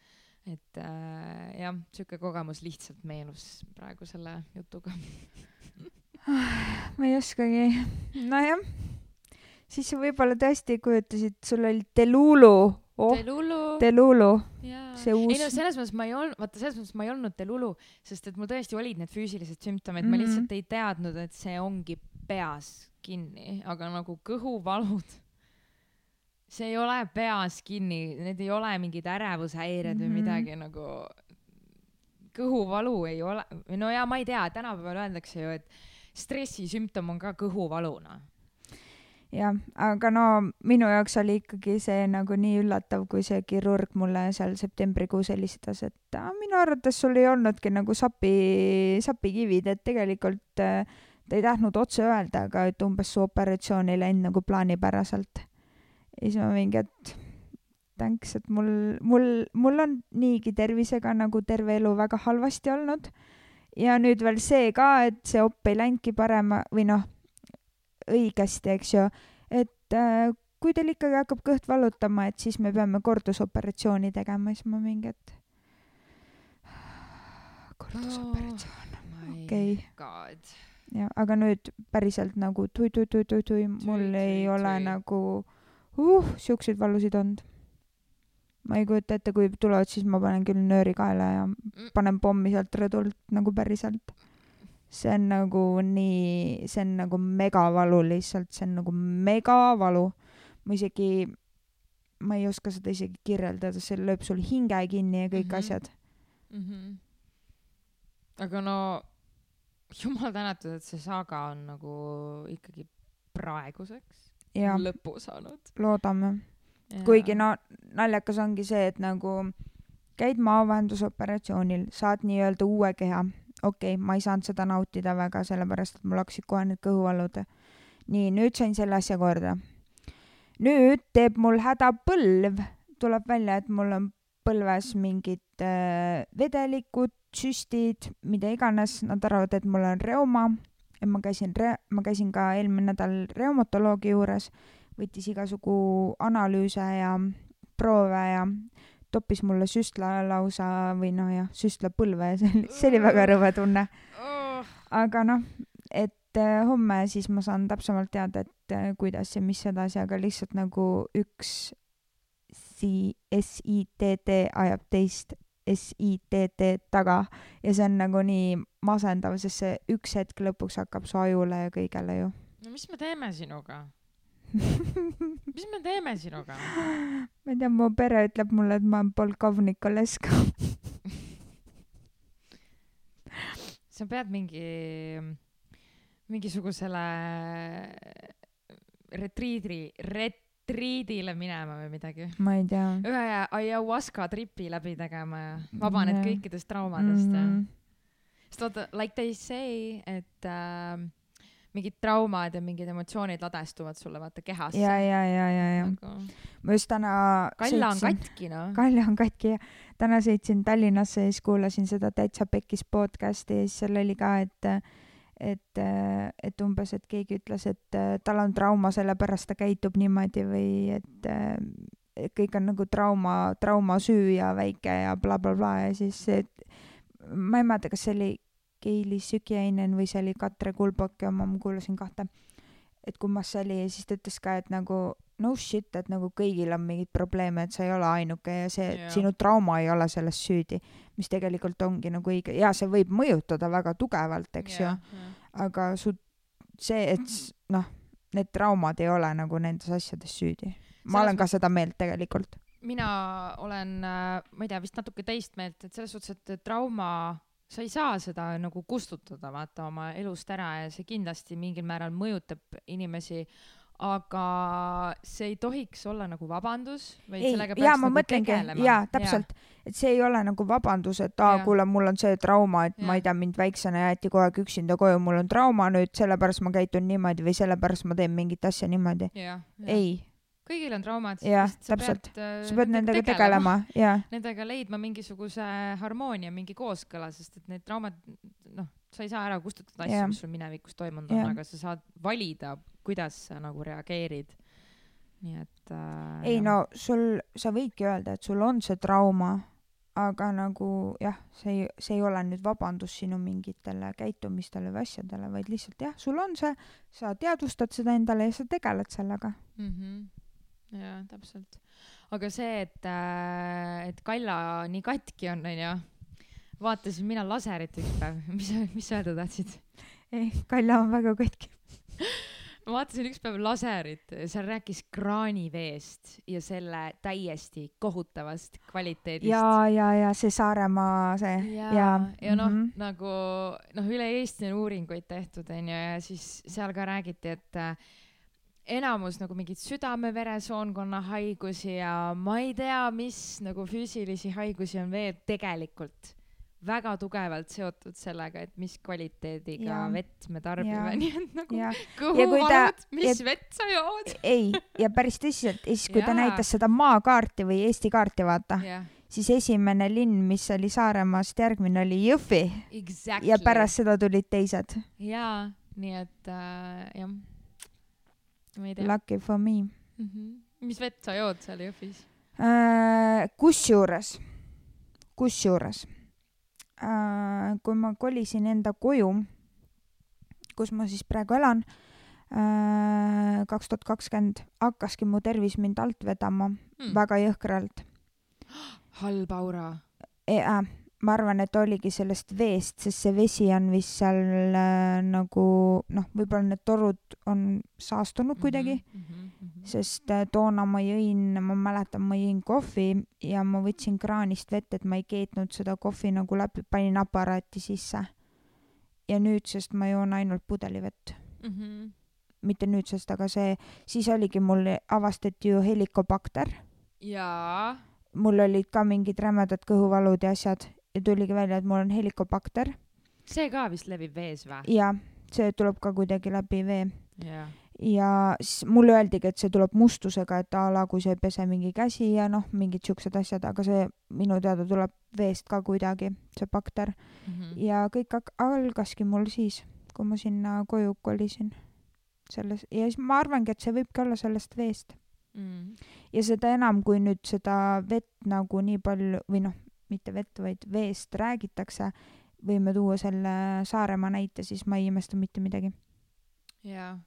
Et äh, jah, sihuke kogemus lihtsalt meenus praegu selle jutuga. ma ei oskagi, nojah. siis sa võib-olla tõesti kujutasid, sul oli Delulu oh, Delulu. Delulu, see ei uus no selles mõttes ma ei olnud, vaata selles mõttes ma ei olnud Delulu, sest et mul tõesti olid need füüsilised sümptomid mm, -hmm. ma Mhm. lihtsalt ei teadnud, et see ongi peas kinni, aga nagu kõhuvalud, see ei ole peas kinni, need ei ole mingid ärevushäired mm -hmm. Mhm. või midagi nagu, kõhuvalu ei ole, või no jaa, ma ei tea, tänapäeval öeldakse ju, et stressisümptom on ka kõhuvalu, noh. jah, aga no minu jaoks oli ikkagi see nagu nii üllatav, kui see kirurg mulle seal septembrikuus helistas, et "Aa, minu arvates sul ei olnudki nagu sapi, sapikivid, et tegelikult äh, ta ei tahtnud otse öelda, aga et umbes su operatsioon ei läinud nagu plaanipäraselt. Ja siis ma mingi, et thanks, et mul, mul, mul on niigi tervisega nagu terve elu väga halvasti olnud ja nüüd veel see ka, et see op ei läinudki parema või noh, õigesti, eks ju, et äh, kui teil ikkagi hakkab kõht valutama, et siis me peame kordusoperatsiooni tegema, siis ma mingi, et kordusoperatsioon, okei my god. ja aga nüüd päriselt nagu tui-tui-tui-tui-tui, mul Tui, ei tui, ole tui. nagu uh, siukseid valusid olnud. ma ei kujuta ette, kui tulevad, siis ma panen küll nööri kaela ja panen pommi sealt rõdult nagu päriselt. see on nagu nii, see on nagu megavalu lihtsalt, see on nagu megavalu. ma isegi, ma ei oska seda isegi kirjeldada, see lööb sul hinge kinni ja kõik mm Mhm. -hmm. asjad. mm. -hmm. aga no jumal tänatud, et see saaga on nagu ikkagi praeguseks ja lõpu saanud. loodame. kuigi no naljakas ongi see, et nagu käid maavahendusoperatsioonil, saad nii-öelda uue keha. okei okay,, ma ei saanud seda nautida väga, sellepärast et mul hakkasid kohe need kõhuvalud. nii, nüüd sain selle asja korda. nüüd teeb mul häda põlv, tuleb välja, et mul on põlves mingid äh, vedelikud, süstid, mida iganes, nad arvavad, et mul on reuma. Ma käisin re-, ma käisin ka eelmine nädal reumatoloogi juures võttis igasugu analüüse ja proove ja toppis mulle süstla lausa või noh jah, süstla põlve ja see oli, see oli väga rõve tunne. oh,. aga noh, et äh, homme siis ma saan täpsemalt teada, et äh, kuidas ja mis edasi, aga lihtsalt nagu üks si-, SITT ajab teist SITT taga ja see on nagu nii masendav, sest see üks hetk lõpuks hakkab su ajule ja kõigele ju. no mis me teeme sinuga? <laughs> mis me teeme sinuga? ma ei tea, mu pere ütleb mulle, et ma olen polkovnik Olesko. <laughs> sa pead mingi, mingisugusele retriidri, retriidile minema või midagi. ma ei tea. ühe ayahuasca tripi läbi tegema ja vabaned Jah. kõikidest traumadest ja Mhm. sest vaata, like they say, et äh, mingid traumad ja mingid emotsioonid ladestuvad sulle vaata kehasse. ja, ja, ja, ja, ja. ma just täna Kalla on sõitsin, katki noh. Kalja on katki ja täna sõitsin Tallinnasse ja siis kuulasin seda Täitsa Pekkis podcast'i ja siis seal oli ka, et et, et umbes, et keegi ütles, et äh, tal on trauma, sellepärast ta käitub niimoodi või et äh, et kõik on nagu trauma, trauma süü ja väike ja blablabla bla, bla, ja siis see, ma ei mäleta, kas see oli Keili Sükiainen või see oli Katre Kulbok ja ma kuulasin kahte. et kummas see oli ja siis ta ütles ka, et nagu no shit, et nagu kõigil on mingeid probleeme, et sa ei ole ainuke ja see yeah. sinu trauma ei ole selles süüdi, mis tegelikult ongi nagu õige ja see võib mõjutada väga tugevalt, eks ju, aga su see, et noh, need traumad ei ole nagu nendes asjades süüdi. ma olen ka seda meelt tegelikult. mina olen, ma ei tea, vist natuke teist meelt, et selles suhtes, et trauma, sa ei saa seda nagu kustutada, vaata oma elust ära ja see kindlasti mingil määral mõjutab inimesi, aga see ei tohiks olla nagu vabandus, vaid ei sellega, jaa, peaks ma nagu mõtlengi, tegelema. jaa, täpselt, et see ei ole nagu vabandus, et aa kuule, mul on see trauma, et ma Jah. ei tea, mind väiksena jäeti kogu aeg üksinda koju, mul on trauma nüüd, sellepärast ma käitun niimoodi või sellepärast ma teen mingit asja niimoodi. ei, kõigil on traumad. Jah, täpselt. äh, sa pead nendega tegelema ja Nendega leidma mingisuguse harmoonia, mingi kooskõla, sest et need traumad, noh, sa ei saa ära kustutada asju mis sul minevikus toimunud on aga sa saad valida, kuidas sa nagu reageerid. nii et äh,. ei no sul, sa võidki öelda, et sul on see trauma, aga nagu jah, see ei, see ei ole nüüd vabandus sinu mingitele käitumistele või asjadele, vaid lihtsalt jah, sul on see, sa teadvustad seda endale ja sa tegeled sellega. mm. -hmm. jaa, täpselt. aga see, et, et Kalla nii katki on, onju, vaatasin mina laserit üks päev, <laughs> mis, mis öelda tahtsid? ei, Kalja on väga katki. <laughs> ma vaatasin üks päev laserit, seal rääkis kraaniveest ja selle täiesti kohutavast kvaliteedist. ja, ja, ja see Saaremaa see ja, ja, ja noh mm. -hmm. nagu noh, üle Eesti on uuringuid tehtud onju ja siis seal ka räägiti, et äh, enamus nagu mingeid südame-veresoonkonna haigusi ja ma ei tea, mis nagu füüsilisi haigusi on veel tegelikult väga tugevalt seotud sellega, et mis kvaliteediga Jaa. vett me tarbime, <laughs> nii et nagu ja kõhu Ja kui ta- valud, mis ja- vett sa jood? <laughs> ei, ja päris tõsiselt, ja siis kui ta Jaa. näitas seda maakaarti või Eesti kaarti, vaata, siis esimene linn, mis oli Saaremaast järgmine, oli Jõhvi exactly. ja pärast seda tulid teised. jaa, nii et äh, jah, ma ei tea. Lucky for me. Mm -hmm. mis vett sa jood seal Jõhvis? Äh, kusjuures, kusjuures kui ma kolisin enda koju, kus ma siis praegu elan, kaks tuhat kakskümmend, hakkaski mu tervis mind alt vedama mm. väga jõhkralt halb aura. ja ma arvan, et oligi sellest veest, sest see vesi on vist seal äh, nagu noh, võib-olla need torud on saastunud kuidagi mm, mm. -hmm. Sest äh, toona ma jõin, ma mäletan, ma jõin kohvi ja ma võtsin kraanist vett, et ma ei keetnud seda kohvi nagu läbi, panin aparaati sisse. ja nüüdsest ma joon ainult pudelivett, Mm -hmm. mitte nüüdsest, aga see, siis oligi mul, avastati ju helikobakter, jaa, mul olid ka mingid rämedad kõhuvalud ja asjad ja tuligi välja, et mul on helikobakter see ka vist levib vees või? ja see tuleb ka kuidagi läbi vee jaa. Ja siis mulle öeldigi, et see tuleb mustusega, et a la kui sa ei pese mingi käsi ja noh, mingid siuksed asjad, aga see minu teada tuleb veest ka kuidagi, see bakter. Mhm. ja kõik algaski mul siis, kui ma sinna koju kolisin. selles, ja siis ma arvangi, et see võibki olla sellest veest. Mm. ja seda enam, kui nüüd seda vett nagu nii palju või noh, mitte vett, vaid veest räägitakse, võime tuua selle Saaremaa näite, siis ma ei imesta mitte midagi. jaa,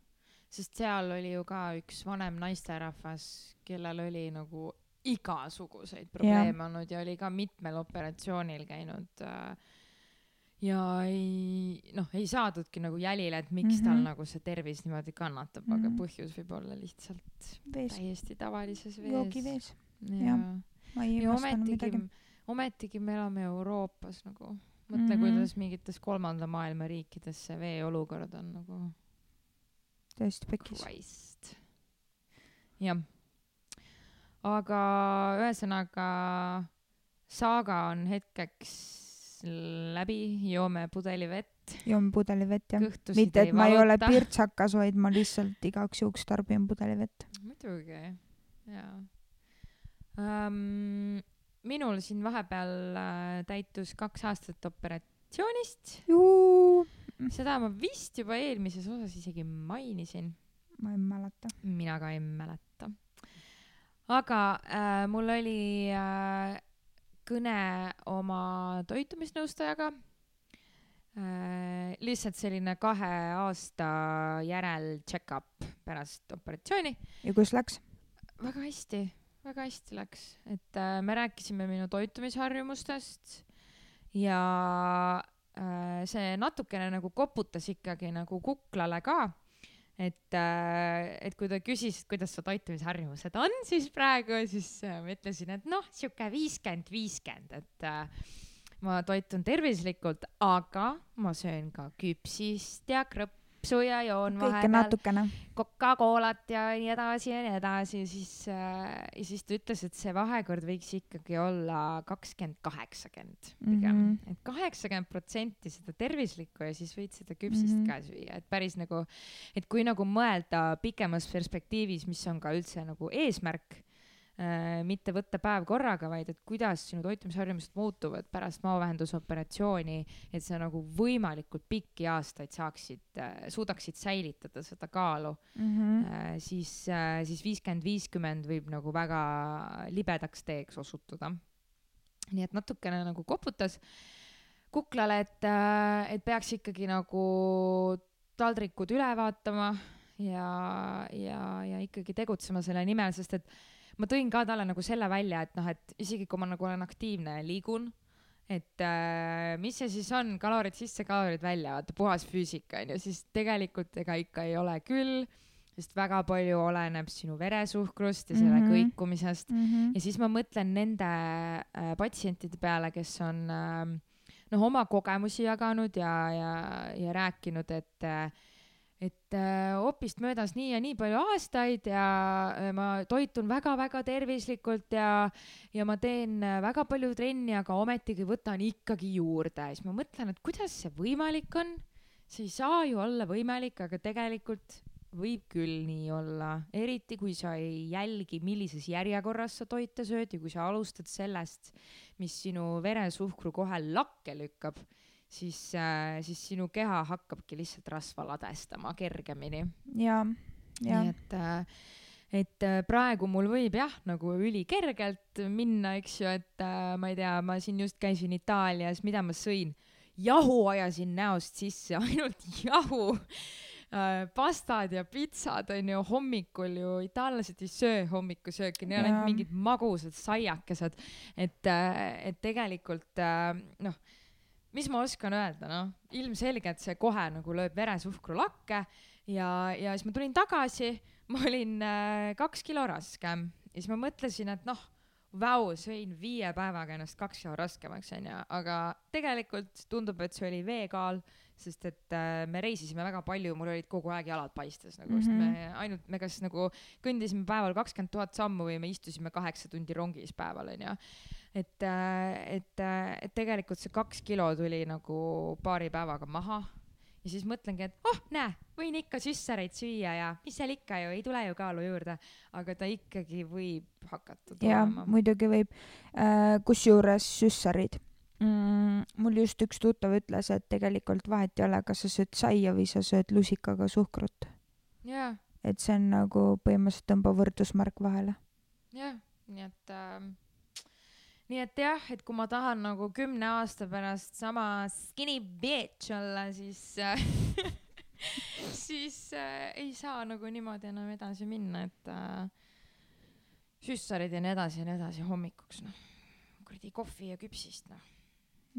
sest seal oli ju ka üks vanem naisterahvas, kellel oli nagu igasuguseid probleeme olnud ja oli ka mitmel operatsioonil käinud äh, ja ei noh, ei saadudki nagu jälile, et miks mm -hmm. tal Mhm. nagu see tervis niimoodi kannatab mm, -hmm. aga Mhm. põhjus võib olla lihtsalt vees, täiesti tavalises vees. joogivees, ja, jah. ma ei ja imestanud ometigi midagi., ometigi me elame Euroopas nagu, mõtle mm. -hmm. kuidas mingites kolmanda maailma riikides see vee olukord on nagu tõesti pekkis. Christ. jah. aga ühesõnaga, saaga on hetkeks läbi, joome pudeli vett, joon pudelivett jah. kõhtusid mitte, et ma ei ole pirtsakas, vaid ma lihtsalt igaks juhuks tarbin pudelivett. muidugi, jaa um,. minul siin vahepeal äh, täitus kaks aastat operatsioonist, seda ma vist juba eelmises osas isegi mainisin ma ei mäleta. mina ka ei mäleta. aga äh, mul oli äh, kõne oma toitumisnõustajaga äh,. lihtsalt selline kahe aasta järel check-up pärast operatsiooni. ja kus läks? väga hästi, väga hästi läks, et äh, me rääkisime minu toitumisharjumustest ja see natukene nagu koputas ikkagi nagu kuklale ka et, et kui ta küsis, et kuidas su toitumisharjumused on siis praegu, siis äh, ma ütlesin, et noh, sihuke viiskümmend, viiskümmend, et äh, ma toitun tervislikult, aga ma söön ka küpsist ja krõppi lipsu ja joon vahepeal. Coca-Colat ja nii edasi ja nii edasi, siis äh,, ja siis ta ütles, et see vahekord võiks ikkagi olla kakskümmend, kaheksakümmend pigem Mhm. et kaheksakümmend protsenti seda tervislikku ja siis võid seda küpsist mm. -hmm. ka süüa, et päris nagu, et kui nagu mõelda pikemas perspektiivis, mis on ka üldse nagu eesmärk mitte võtta päev korraga, vaid et kuidas sinu toitumisharjumused muutuvad pärast maovähendusoperatsiooni, et sa nagu võimalikult pikki aastaid saaksid äh,, suudaksid säilitada seda kaalu Mhm. äh,, siis äh,, siis viiskümmend, viiskümmend võib nagu väga libedaks teeks osutuda. nii et natukene nagu koputas kuklale, et, et peaks ikkagi nagu taldrikud üle vaatama ja, ja, ja ikkagi tegutsema selle nimel, sest et ma tõin ka talle nagu selle välja, et noh, et isegi kui ma nagu olen aktiivne ja liigun, et äh, mis see siis on, kalorid sisse, kalorid välja, vaata puhas füüsika onju, siis tegelikult ega ikka ei ole küll, sest väga palju oleneb sinu veresuhkrust ja selle mm. -hmm. kõikumisest Mhm. ja siis ma mõtlen nende äh, patsientide peale, kes on äh, noh, oma kogemusi jaganud ja, ja, ja rääkinud, et äh, et äh, opist möödas nii ja nii palju aastaid ja äh, ma toitun väga-väga tervislikult ja, ja ma teen äh, väga palju trenni, aga ometigi võtan ikkagi juurde. siis ma mõtlen, et kuidas see võimalik on. see ei saa ju olla võimalik, aga tegelikult võib küll nii olla, eriti kui sa ei jälgi, millises järjekorras sa toite sööd ja kui sa alustad sellest, mis sinu veresuhkru kohe lakke lükkab, siis äh,, siis sinu keha hakkabki lihtsalt rasva ladestama kergemini. ja, ja nii, et äh, et äh, praegu mul võib jah, nagu ülikergelt minna, eks ju, et äh, ma ei tea, ma siin just käisin Itaalias, mida ma sõin, jahu ajasin näost sisse, <laughs> ainult jahu äh, pastad ja pitsad on ju hommikul ju, itaallased ei söö hommikusööki, neil on Jaa. ainult mingid magusad saiakesed, et, et tegelikult äh, noh, mis ma oskan öelda, noh, ilmselgelt see kohe nagu lööb veresuhkru lakke ja, ja siis ma tulin tagasi, ma olin äh, kaks kilo raskem ja siis ma mõtlesin, et noh, vau, sõin viie päevaga ennast kaks kilo raskemaks, onju, aga tegelikult tundub, et see oli veekaal, sest et äh, me reisisime väga palju, mul olid kogu aeg jalad paistes nagu mm, -hmm. Mhm. me ainult, me kas nagu kõndisime päeval kakskümmend tuhat sammu või me istusime kaheksa tundi rongis päeval, onju. et, et, et tegelikult see kaks kilo tuli nagu paari päevaga maha ja siis mõtlengi, et oh, näe, võin ikka süssareid süüa ja mis seal ikka ju, ei tule ju kaalu juurde, aga ta ikkagi võib hakata tulema. muidugi võib. kusjuures süssarid mm,. mul just üks tuttav ütles, et tegelikult vahet ei ole, kas sa sööd saia või sa sööd lusikaga suhkrut, et see on nagu põhimõtteliselt tõmba võrdusmärk vahele. jah, nii et äh, nii et jah, et kui ma tahan nagu kümne aasta pärast sama skinny bitch olla, siis äh, <laughs> siis äh, ei saa nagu niimoodi enam edasi minna, et äh, süssarid ja nii edasi ja nii edasi hommikuks noh, kuradi kohvi ja küpsist noh.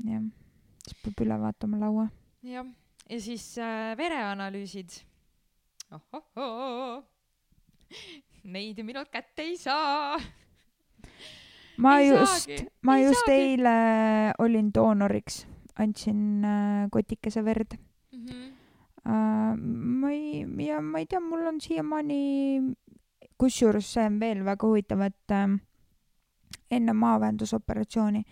jah, siis peab üle vaatama laua. jah, ja siis äh, vereanalüüsid. ohohoo, neid ju minult kätte ei saa. Ma Ei just ma ei just saagi. eile olin doonoriks, andsin äh, kotikese verd Mhm. äh,. ma ei, ja ma ei tea, mul on siiamaani, kusjuures see on veel väga huvitav, et äh, enne maavähendusoperatsiooni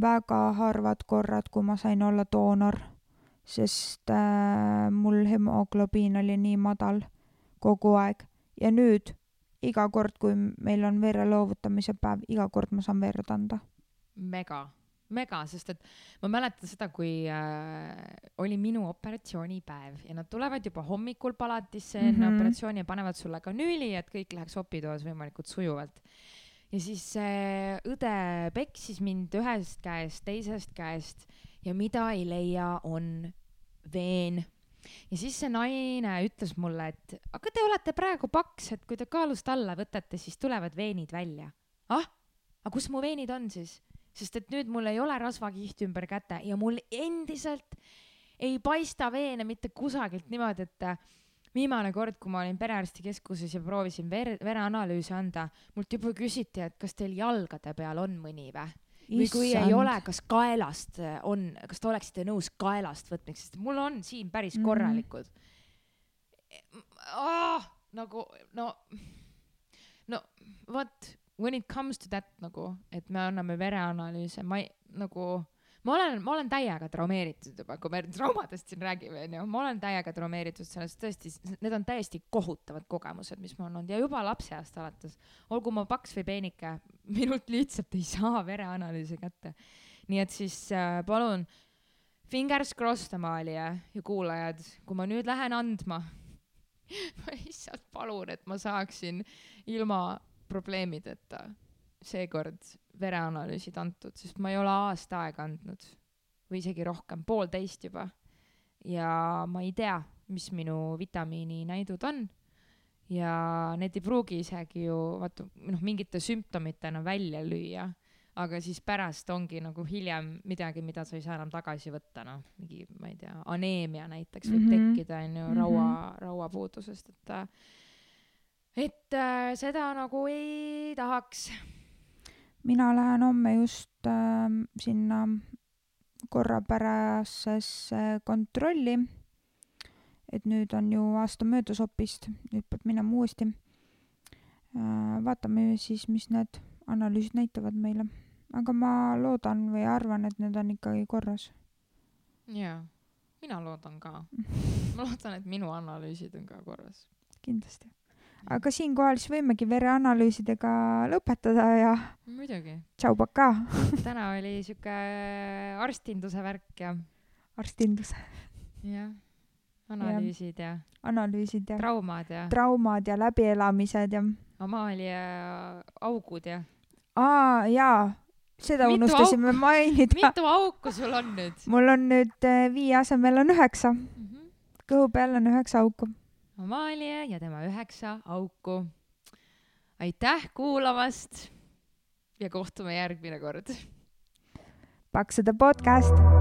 väga harvad korrad, kui ma sain olla doonor, sest äh, mul hemoglobiin oli nii madal kogu aeg ja nüüd iga kord, kui meil on vere loovutamise päev, iga kord ma saan verd anda. mega, mega, sest et ma mäletan seda, kui äh, oli minu operatsioonipäev ja nad tulevad juba hommikul palatisse enne mm. -hmm. operatsiooni ja panevad sulle kanüüli, et kõik läheks opitoas võimalikult sujuvalt. ja siis see õde peksis mind ühest käest, teisest käest ja mida ei leia, on veen ja siis see naine ütles mulle, et aga te olete praegu paks, et kui te kaalust alla võtate, siis tulevad veenid välja. ah, aga kus mu veenid on siis? sest et nüüd mul ei ole rasvakihti ümber käte ja mul endiselt ei paista veene mitte kusagilt niimoodi, et äh, viimane kord, kui ma olin perearstikeskuses ja proovisin vere, vereanalüüsi anda, mult juba küsiti, et kas teil jalgade peal on mõni vä? Või kui ei ole, kas kaelast äh, on, kas te oleksite nõus kaelast võtmiseks, sest mul on siin päris Mhm. korralikud ah,. nagu no, no vot, when it comes to that nagu, et me anname vereanalüüse, ma ei nagu, ma olen, ma olen täiega traumeeritud juba, kui me traumadest siin räägime, onju, ma olen täiega traumeeritud sellest, tõesti, need on täiesti kohutavad kogemused, mis mul on olnud ja juba lapseeast alates, olgu ma paks või peenike, minult lihtsalt ei saa vereanalüüsi kätte. nii et siis äh, palun, fingers crossed, Amalia ja kuulajad, kui ma nüüd lähen andma, <laughs> ma lihtsalt palun, et ma saaksin ilma probleemideta seekord vereanalüüsid antud, sest ma ei ole aasta aega andnud või isegi rohkem, poolteist juba. ja ma ei tea, mis minu vitamiininäidud on. ja need ei pruugi isegi ju vaata noh, mingite sümptomitena välja lüüa, aga siis pärast ongi nagu hiljem midagi, mida sa ei saa enam tagasi võtta, noh, mingi, ma ei tea, aneemia näiteks võib mm. -hmm. tekkida, onju, Mhm. raua, rauapuudusest, et et äh, seda nagu ei tahaks. Mina lähen homme just äh, sinna korrapärasesse kontrolli. et nüüd on ju aasta möödas hopist, nüüd peab minema uuesti äh,. vaatame siis, mis need analüüsid näitavad meile. aga ma loodan või arvan, et need on ikkagi korras. jaa, mina loodan ka. <laughs> ma loodan, et minu analüüsid on ka korras. kindlasti. Aga siinkohal siis võimegi vereanalüüsidega lõpetada ja muidugi. tšau, pakaa, täna oli sihuke arstinduse värk ja, arstindus, jah, analüüsid ja, analüüsid ja traumad ja traumad ja läbielamised ja Amalia augud ja. aa jaa, seda Mitu unustasime mainida. mitu auku sul on nüüd mul on nüüd äh, viie asemel on üheksa, mm? -hmm. kõhu peal on üheksa auku. Amalia ja tema üheksa auku. aitäh kuulamast ja kohtume järgmine kord. Paksude podcast